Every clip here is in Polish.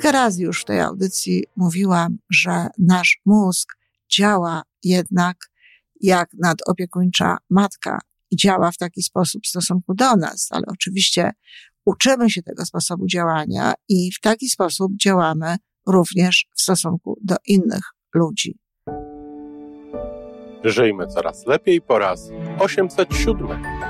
Kilka razy już w tej audycji mówiłam, że nasz mózg działa jednak jak nadopiekuńcza matka i działa w taki sposób w stosunku do nas, ale oczywiście uczymy się tego sposobu działania i w taki sposób działamy również w stosunku do innych ludzi. Żyjmy coraz lepiej po raz 807.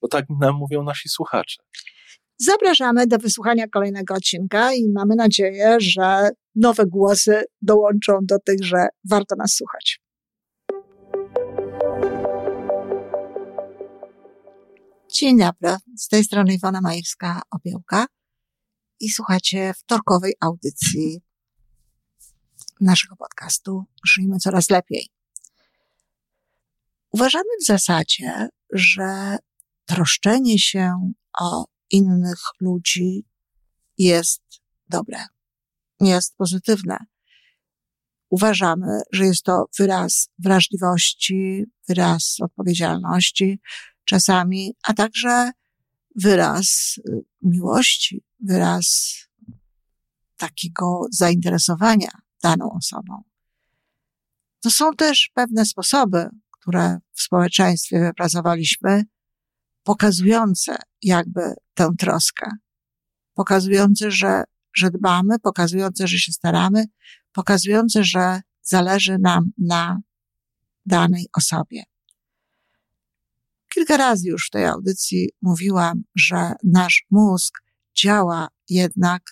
bo tak nam mówią nasi słuchacze. Zapraszamy do wysłuchania kolejnego odcinka i mamy nadzieję, że nowe głosy dołączą do tych, że warto nas słuchać. Dzień dobry, z tej strony Iwona Majewska-Opiełka i słuchacie wtorkowej audycji naszego podcastu Żyjmy Coraz Lepiej. Uważamy w zasadzie, że troszczenie się o innych ludzi jest dobre, jest pozytywne. Uważamy, że jest to wyraz wrażliwości, wyraz odpowiedzialności czasami, a także wyraz y, miłości, wyraz takiego zainteresowania daną osobą. To są też pewne sposoby, które w społeczeństwie wypracowaliśmy, pokazujące jakby tę troskę, pokazujące, że, że dbamy, pokazujące, że się staramy, pokazujące, że zależy nam na danej osobie. Kilka razy już w tej audycji mówiłam, że nasz mózg działa jednak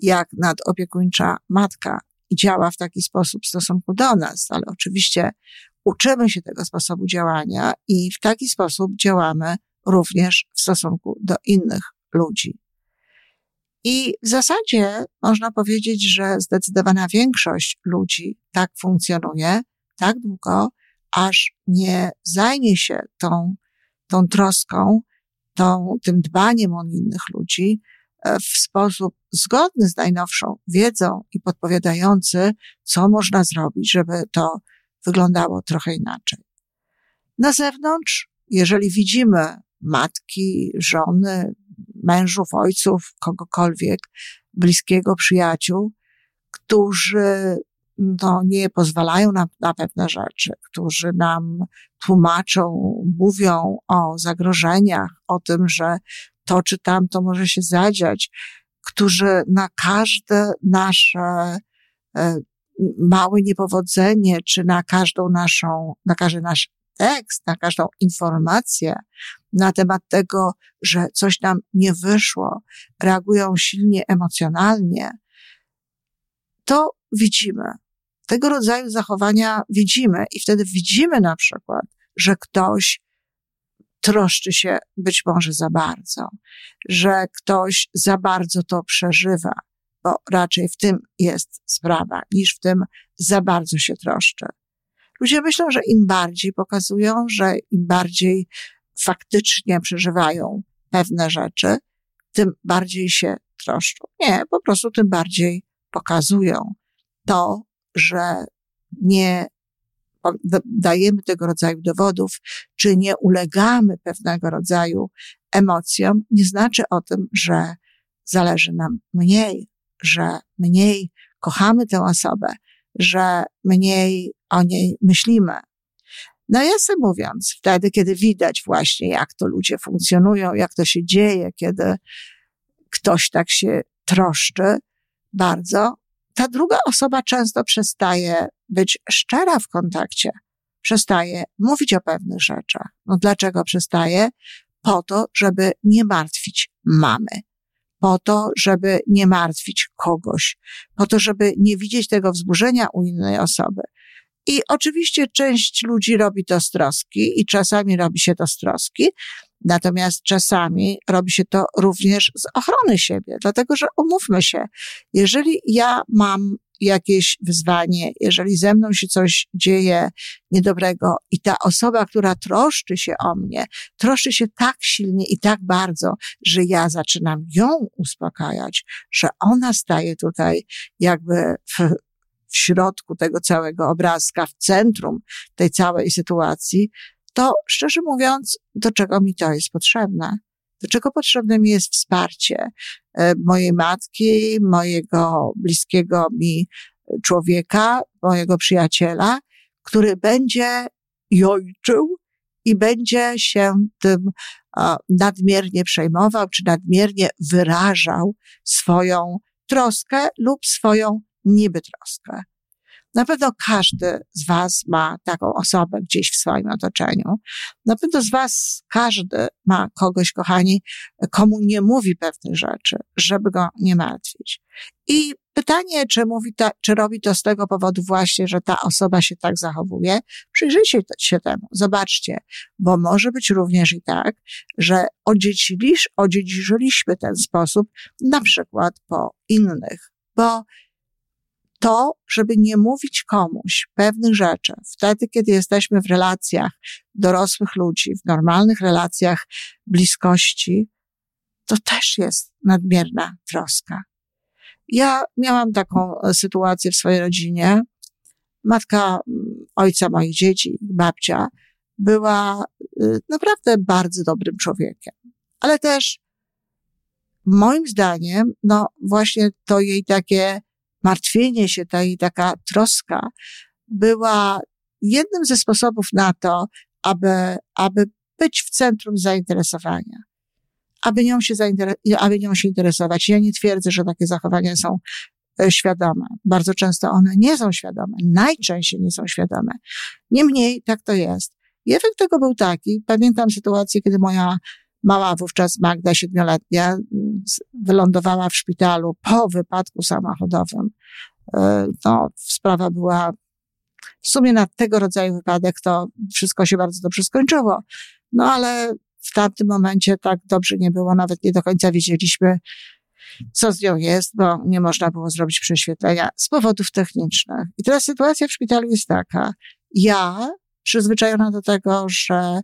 jak nadopiekuńcza matka i działa w taki sposób w stosunku do nas, ale oczywiście uczymy się tego sposobu działania i w taki sposób działamy również w stosunku do innych ludzi. I w zasadzie można powiedzieć, że zdecydowana większość ludzi tak funkcjonuje tak długo, aż nie zajmie się tą, tą troską, tą, tym dbaniem o innych ludzi e, w sposób zgodny z najnowszą wiedzą i podpowiadający, co można zrobić, żeby to wyglądało trochę inaczej. Na zewnątrz, jeżeli widzimy matki, żony, mężów, ojców, kogokolwiek, bliskiego przyjaciół, którzy no, nie pozwalają nam na pewne rzeczy, którzy nam tłumaczą, mówią o zagrożeniach, o tym, że to czy tamto może się zadziać, którzy na każde nasze e, małe niepowodzenie, czy na każdą naszą, na każdy nasz tekst, na każdą informację na temat tego, że coś nam nie wyszło, reagują silnie emocjonalnie, to widzimy. Tego rodzaju zachowania widzimy i wtedy widzimy na przykład, że ktoś troszczy się być może za bardzo, że ktoś za bardzo to przeżywa, bo raczej w tym jest sprawa, niż w tym za bardzo się troszczy. Ludzie myślą, że im bardziej pokazują, że im bardziej faktycznie przeżywają pewne rzeczy, tym bardziej się troszczą. Nie, po prostu tym bardziej pokazują to, że nie dajemy tego rodzaju dowodów, czy nie ulegamy pewnego rodzaju emocjom, nie znaczy o tym, że zależy nam mniej, że mniej kochamy tę osobę, że mniej o niej myślimy. Nawiasem mówiąc, wtedy, kiedy widać właśnie, jak to ludzie funkcjonują, jak to się dzieje, kiedy ktoś tak się troszczy bardzo, ta druga osoba często przestaje być szczera w kontakcie, przestaje mówić o pewnych rzeczach. No dlaczego przestaje? Po to, żeby nie martwić mamy, po to, żeby nie martwić kogoś, po to, żeby nie widzieć tego wzburzenia u innej osoby. I oczywiście część ludzi robi to z troski i czasami robi się to z troski, Natomiast czasami robi się to również z ochrony siebie, dlatego że umówmy się, jeżeli ja mam jakieś wyzwanie, jeżeli ze mną się coś dzieje niedobrego i ta osoba, która troszczy się o mnie, troszczy się tak silnie i tak bardzo, że ja zaczynam ją uspokajać, że ona staje tutaj jakby w, w środku tego całego obrazka, w centrum tej całej sytuacji, to szczerze mówiąc, do czego mi to jest potrzebne? Do czego potrzebne mi jest wsparcie e, mojej matki, mojego bliskiego mi człowieka, mojego przyjaciela, który będzie jojczył i będzie się tym nadmiernie przejmował, czy nadmiernie wyrażał swoją troskę lub swoją niby troskę. Na pewno każdy z Was ma taką osobę gdzieś w swoim otoczeniu. Na pewno z Was każdy ma kogoś, kochani, komu nie mówi pewnych rzeczy, żeby go nie martwić. I pytanie, czy mówi to, czy robi to z tego powodu właśnie, że ta osoba się tak zachowuje, przyjrzyjcie się temu, zobaczcie, bo może być również i tak, że odziedziczyliśmy ten sposób na przykład po innych, bo to, żeby nie mówić komuś pewnych rzeczy, wtedy, kiedy jesteśmy w relacjach dorosłych ludzi, w normalnych relacjach bliskości, to też jest nadmierna troska. Ja miałam taką sytuację w swojej rodzinie. Matka mm, ojca moich dzieci, babcia, była y, naprawdę bardzo dobrym człowiekiem, ale też moim zdaniem, no właśnie to jej takie martwienie się, ta jej taka troska była jednym ze sposobów na to, aby, aby być w centrum zainteresowania. Aby nią, się aby nią się interesować. Ja nie twierdzę, że takie zachowania są e, świadome. Bardzo często one nie są świadome. Najczęściej nie są świadome. Niemniej tak to jest. I efekt tego był taki. Pamiętam sytuację, kiedy moja Mała wówczas Magda, siedmioletnia, wylądowała w szpitalu po wypadku samochodowym. E, no, sprawa była w sumie na tego rodzaju wypadek to wszystko się bardzo dobrze skończyło. No ale w tamtym momencie tak dobrze nie było, nawet nie do końca wiedzieliśmy, co z nią jest, bo nie można było zrobić prześwietlenia z powodów technicznych. I teraz sytuacja w szpitalu jest taka. Ja, przyzwyczajona do tego, że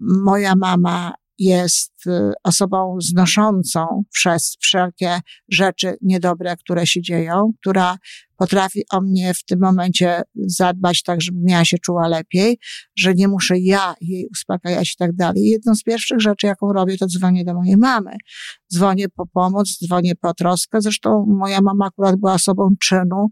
moja mama jest y, osobą znoszącą przez wszelkie rzeczy niedobre, które się dzieją, która potrafi o mnie w tym momencie zadbać tak, żeby miała się czuła lepiej, że nie muszę ja jej uspokajać i tak dalej. Jedną z pierwszych rzeczy, jaką robię, to dzwonię do mojej mamy. Dzwonię po pomoc, dzwonię po troskę. Zresztą moja mama akurat była osobą czynu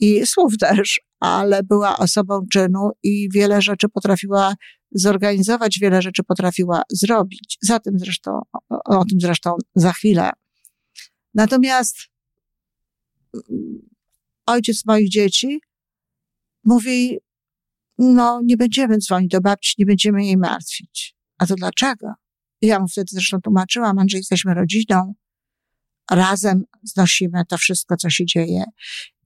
i słów też, ale była osobą czynu i wiele rzeczy potrafiła zorganizować, wiele rzeczy potrafiła zrobić. Za tym zresztą, o, tym zresztą za chwilę. Natomiast mm, ojciec moich dzieci mówi, no nie będziemy dzwonić do babci, nie będziemy jej martwić. A to dlaczego? Ja mu wtedy zresztą tłumaczyłam, Andrzej, jesteśmy rodziną, razem znosimy to wszystko, co się dzieje.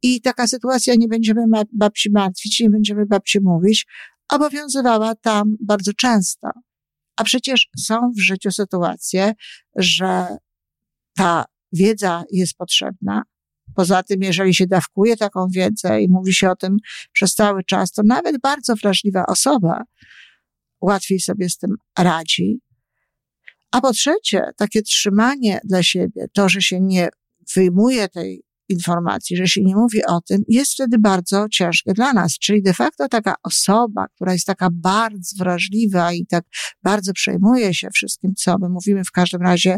I taka sytuacja, nie będziemy babci martwić, nie będziemy babci mówić, obowiązywała tam bardzo często. A przecież są w życiu sytuacje, że ta wiedza jest potrzebna. Poza tym, jeżeli się dawkuje taką wiedzę i mówi się o tym przez cały czas, to nawet bardzo wrażliwa osoba łatwiej sobie z tym radzi. A po trzecie, takie trzymanie dla siebie, to, że się nie wyjmuje tej informacji, że się nie mówi o tym, jest wtedy bardzo ciężkie dla nas. Czyli de facto taka osoba, która jest taka bardzo wrażliwa i tak bardzo przejmuje się wszystkim, co my mówimy, w każdym razie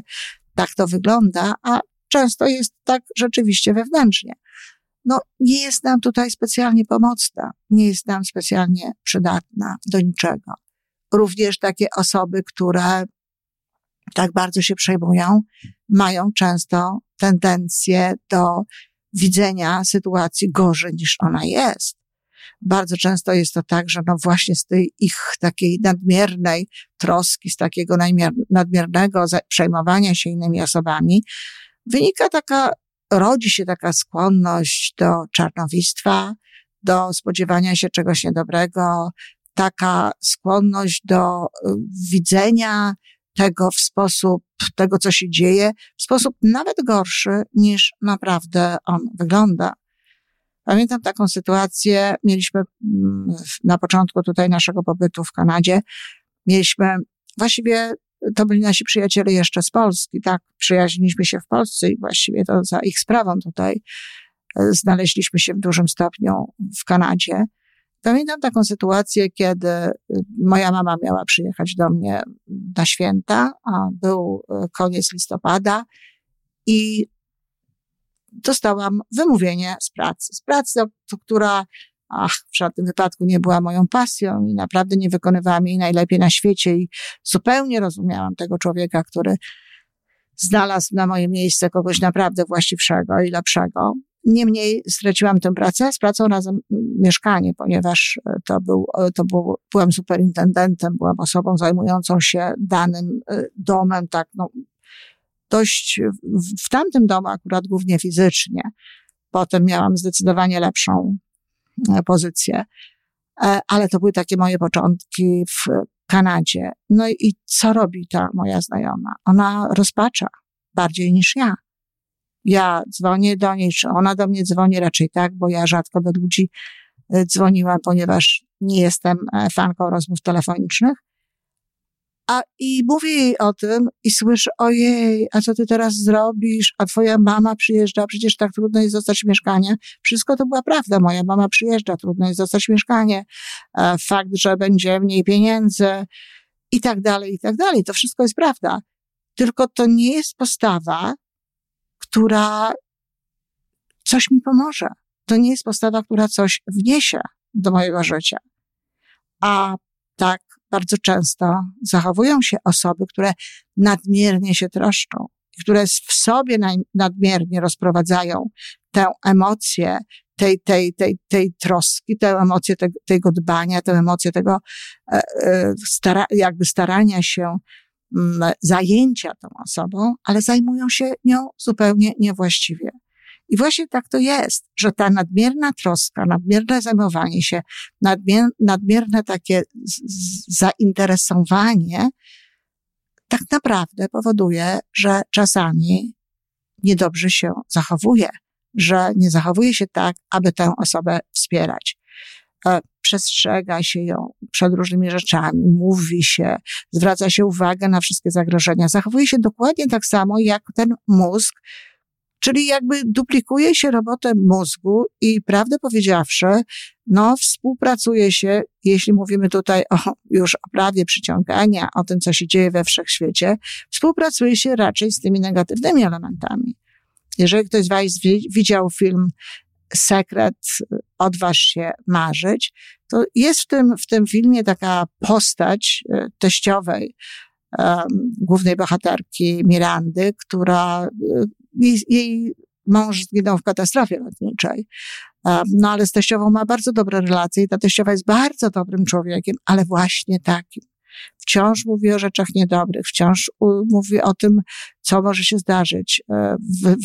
tak to wygląda, a często jest tak rzeczywiście wewnętrznie. No, nie jest nam tutaj specjalnie pomocna, nie jest nam specjalnie przydatna do niczego. Również takie osoby, które tak bardzo się przejmują, mają często tendencję do widzenia sytuacji gorzej niż ona jest. Bardzo często jest to tak, że no właśnie z tej ich takiej nadmiernej troski, z takiego nadmiernego przejmowania się innymi osobami, wynika taka, rodzi się taka skłonność do czarnowictwa, do spodziewania się czegoś niedobrego, taka skłonność do y, widzenia tego w sposób, tego co się dzieje, w sposób nawet gorszy niż naprawdę on wygląda. Pamiętam taką sytuację, mieliśmy mm, na początku tutaj naszego pobytu w Kanadzie, mieliśmy, właściwie to byli nasi przyjaciele jeszcze z Polski, tak, przyjaźniliśmy się w Polsce i właściwie to za ich sprawą tutaj e, znaleźliśmy się w dużym stopniu w Kanadzie. Pamiętam taką sytuację, kiedy y, moja mama miała przyjechać do mnie na święta, a był y, koniec listopada i dostałam wymówienie z pracy. Z pracy, która ach, w żadnym wypadku nie była moją pasją i naprawdę nie wykonywałam jej najlepiej na świecie i zupełnie rozumiałam tego człowieka, który znalazł na moje miejsce kogoś naprawdę właściwszego i lepszego. Niemniej straciłam tę pracę, z pracą razem mieszkanie, ponieważ e, to był, e, to był, byłem superintendentem, byłam osobą zajmującą się danym e, domem, tak, no, dość w, w tamtym domu akurat głównie fizycznie. Potem miałam zdecydowanie lepszą pozycję. Ale to były takie moje początki w Kanadzie. No i co robi ta moja znajoma? Ona rozpacza bardziej niż ja ja dzwonię do niej, czy ona do mnie dzwoni, raczej tak, bo ja rzadko do ludzi e, dzwoniłam, ponieważ nie jestem e, fanką rozmów telefonicznych. A i mówię jej o tym i słyszę, ojej, a co ty teraz zrobisz? A twoja mama przyjeżdża, przecież tak trudno jest dostać mieszkanie. Wszystko to była prawda. Moja mama przyjeżdża, trudno jest dostać mieszkanie. E, fakt, że będzie mniej pieniędzy i tak dalej, i tak dalej. To wszystko jest prawda. Tylko to nie jest postawa, która coś mi pomoże. To nie jest postawa, która coś wniesie do mojego życia. A tak bardzo często zachowują się osoby, które nadmiernie się troszczą, które w sobie nadmiernie rozprowadzają tę emocję tej, tej, tej, tej troski, tę emocję te, tego dbania, tę emocję tego e, e, stara, jakby starania się zajęcia tą osobą, ale zajmują się nią zupełnie niewłaściwie. I właśnie tak to jest, że ta nadmierna troska, nadmierne zajmowanie się, nadmier, nadmierne takie zainteresowanie tak naprawdę powoduje, że czasami niedobrze się zachowuje, że nie zachowuje się tak, aby tę osobę wspierać. Przestrzega się ją przed różnymi rzeczami, mówi się, zwraca się uwagę na wszystkie zagrożenia. Zachowuje się dokładnie tak samo jak ten mózg, czyli jakby duplikuje się robotę mózgu i prawdę powiedziawszy, no, współpracuje się, jeśli mówimy tutaj o, już o prawie przyciągania, o tym, co się dzieje we wszechświecie, współpracuje się raczej z tymi negatywnymi elementami. Jeżeli ktoś z Was widział film sekret, odważ się marzyć, to jest w tym, w tym filmie taka postać e, teściowej, um, głównej bohaterki Mirandy, która, e, jej, jej mąż zginął w katastrofie lotniczej. No ale z teściową ma bardzo dobre relacje i ta teściowa jest bardzo dobrym człowiekiem, ale właśnie takim wciąż mówi o rzeczach niedobrych, wciąż mówi o tym, co może się zdarzyć. E,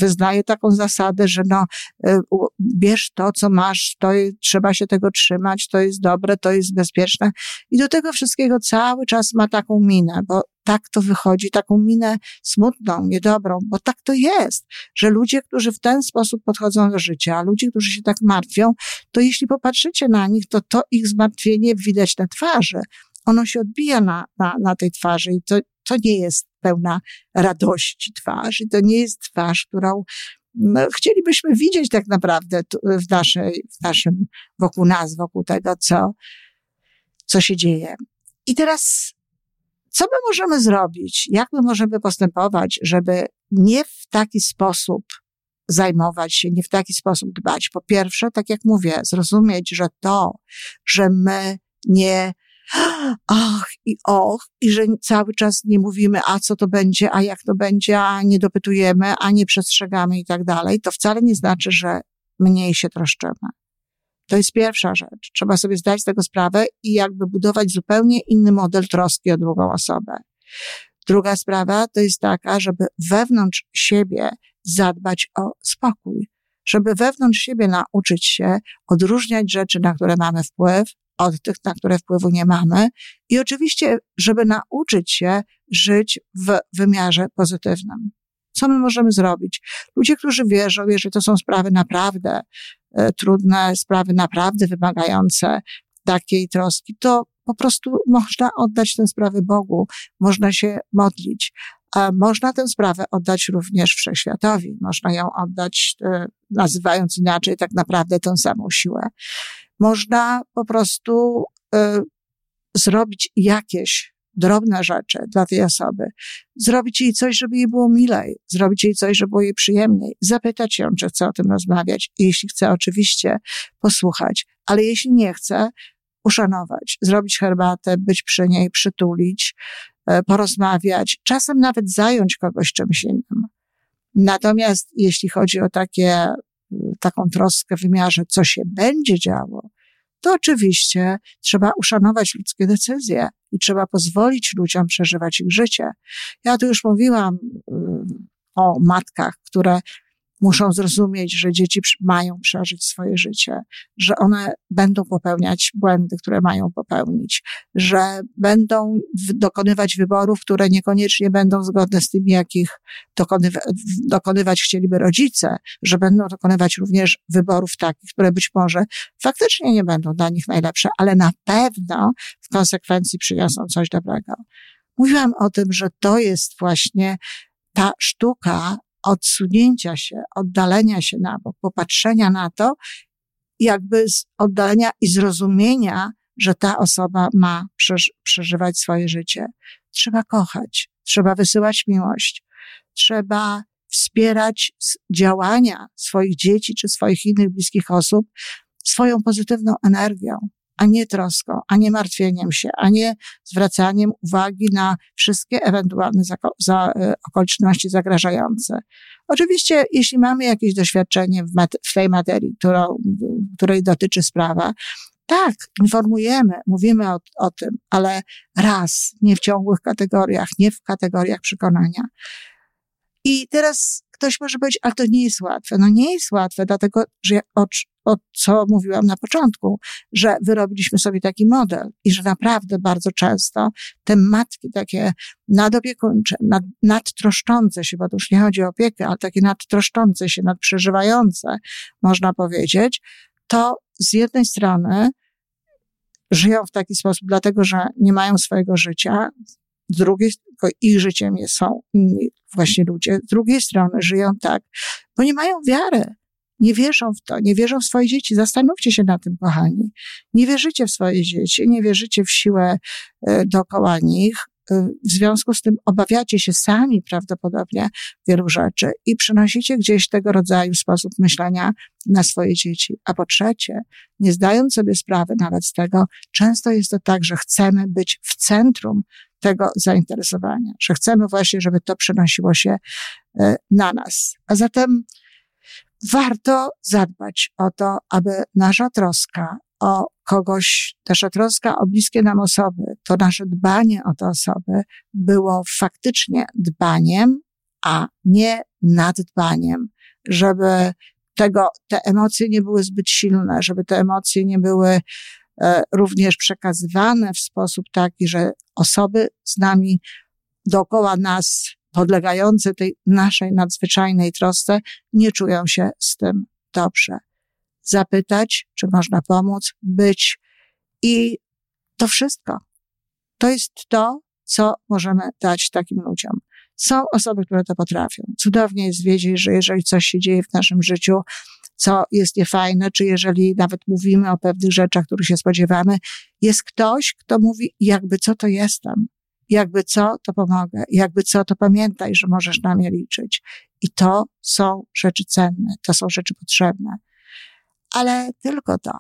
wyznaje taką zasadę, że no, e, bierz to, co masz, to trzeba się tego trzymać, to jest dobre, to jest bezpieczne. I do tego wszystkiego cały czas ma taką minę, bo tak to wychodzi, taką minę smutną, niedobrą, bo tak to jest, że ludzie, którzy w ten sposób podchodzą do życia, ludzie, którzy się tak martwią, to jeśli popatrzycie na nich, to to ich zmartwienie widać na twarzy ono się odbija na, na, na tej twarzy i to, to nie jest pełna radości twarz i to nie jest twarz, którą no, chcielibyśmy widzieć tak naprawdę w, naszej, w naszym, wokół nas, wokół tego, co, co się dzieje. I teraz, co my możemy zrobić? Jak my możemy postępować, żeby nie w taki sposób zajmować się, nie w taki sposób dbać? Po pierwsze, tak jak mówię, zrozumieć, że to, że my nie ach i och, i że cały czas nie mówimy, a co to będzie, a jak to będzie, a nie dopytujemy, a nie przestrzegamy i tak dalej, to wcale nie znaczy, że mniej się troszczymy. To jest pierwsza rzecz. Trzeba sobie zdać z tego sprawę i jakby budować zupełnie inny model troski o drugą osobę. Druga sprawa to jest taka, żeby wewnątrz siebie zadbać o spokój, żeby wewnątrz siebie nauczyć się odróżniać rzeczy, na które mamy wpływ, od tych, na które wpływu nie mamy. I oczywiście, żeby nauczyć się żyć w wymiarze pozytywnym. Co my możemy zrobić? Ludzie, którzy wierzą, jeżeli to są sprawy naprawdę e, trudne, sprawy naprawdę wymagające takiej troski, to po prostu można oddać tę sprawę Bogu, można się modlić. A można tę sprawę oddać również wszechświatowi. Można ją oddać, e, nazywając inaczej, tak naprawdę tą samą siłę. Można po prostu y, zrobić jakieś drobne rzeczy dla tej osoby, zrobić jej coś, żeby jej było milej, zrobić jej coś, żeby było jej przyjemniej, zapytać ją, czy chce o tym rozmawiać. Jeśli chce, oczywiście posłuchać, ale jeśli nie chce, uszanować, zrobić herbatę, być przy niej, przytulić, e, porozmawiać, czasem nawet zająć kogoś czymś innym. Natomiast jeśli chodzi o takie, taką troskę w wymiarze, co się będzie działo, to oczywiście trzeba uszanować ludzkie decyzje i trzeba pozwolić ludziom przeżywać ich życie. Ja tu już mówiłam y, o matkach, które muszą zrozumieć, że dzieci mają przeżyć swoje życie, że one będą popełniać błędy, które mają popełnić, że będą dokonywać wyborów, które niekoniecznie będą zgodne z tymi, jakich dokonywa dokonywać chcieliby rodzice, że będą dokonywać również wyborów takich, które być może faktycznie nie będą dla nich najlepsze, ale na pewno w konsekwencji przyniosą coś dobrego. Mówiłam o tym, że to jest właśnie ta sztuka odsunięcia się, oddalenia się na bok, popatrzenia na to, jakby z oddalenia i zrozumienia, że ta osoba ma przeżywać swoje życie. Trzeba kochać, trzeba wysyłać miłość, trzeba wspierać działania swoich dzieci czy swoich innych bliskich osób swoją pozytywną energią, a nie troską, a nie martwieniem się, a nie zwracaniem uwagi na wszystkie ewentualne za, za, e, okoliczności zagrażające. Oczywiście, jeśli mamy jakieś doświadczenie w, mat, w tej materii, którą, której dotyczy sprawa, tak, informujemy, mówimy o, o tym, ale raz, nie w ciągłych kategoriach, nie w kategoriach przekonania. I teraz ktoś może powiedzieć, ale to nie jest łatwe. No nie jest łatwe, dlatego, że o, co mówiłam na początku, że wyrobiliśmy sobie taki model i że naprawdę bardzo często te matki takie nadopiekuńcze, nad, nadtroszczące się, bo to już nie chodzi o opiekę, ale takie nadtroszczące się, nadprzeżywające, można powiedzieć, to z jednej strony żyją w taki sposób, dlatego że nie mają swojego życia, z drugiej, ich życiem są inni właśnie ludzie, z drugiej strony żyją tak, bo nie mają wiary. Nie wierzą w to, nie wierzą w swoje dzieci. Zastanówcie się na tym, kochani. Nie wierzycie w swoje dzieci, nie wierzycie w siłę e, dookoła nich. E, w związku z tym obawiacie się sami prawdopodobnie wielu rzeczy i przynosicie gdzieś tego rodzaju sposób myślenia na swoje dzieci. A po trzecie, nie zdając sobie sprawy nawet z tego, często jest to tak, że chcemy być w centrum tego zainteresowania, że chcemy właśnie, żeby to przenosiło się e, na nas. A zatem warto zadbać o to, aby nasza troska o kogoś, nasza troska o bliskie nam osoby, to nasze dbanie o te osoby było faktycznie dbaniem, a nie naddbaniem, żeby tego, te emocje nie były zbyt silne, żeby te emocje nie były E, również przekazywane w sposób taki, że osoby z nami dookoła nas, podlegające tej naszej nadzwyczajnej trosce, nie czują się z tym dobrze. Zapytać, czy można pomóc, być i to wszystko. To jest to, co możemy dać takim ludziom. Są osoby, które to potrafią. Cudownie jest wiedzieć, że jeżeli coś się dzieje w naszym życiu, co jest niefajne, czy jeżeli nawet mówimy o pewnych rzeczach, których się spodziewamy, jest ktoś, kto mówi, jakby co to jestem, jakby co to pomogę, jakby co to pamiętaj, że możesz na mnie liczyć. I to są rzeczy cenne, to są rzeczy potrzebne. Ale tylko to.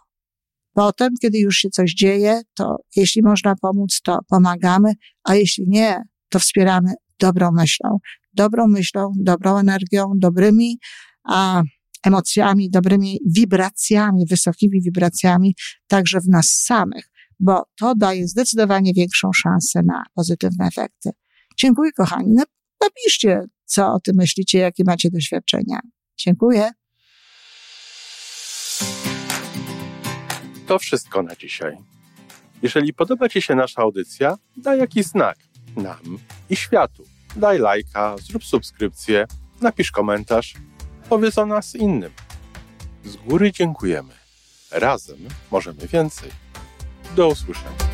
Potem, kiedy już się coś dzieje, to jeśli można pomóc, to pomagamy, a jeśli nie, to wspieramy dobrą myślą. Dobrą myślą, dobrą energią, dobrymi a, emocjami, dobrymi wibracjami, wysokimi wibracjami, także w nas samych, bo to daje zdecydowanie większą szansę na pozytywne efekty. Dziękuję, kochani. Napiszcie, co o tym myślicie, jakie macie doświadczenia. Dziękuję. To wszystko na dzisiaj. Jeżeli podoba Ci się nasza audycja, daj jakiś znak nam i światu. Daj lajka, zrób subskrypcję, napisz komentarz, powiedz o nas innym. Z góry dziękujemy. Razem możemy więcej. Do usłyszenia.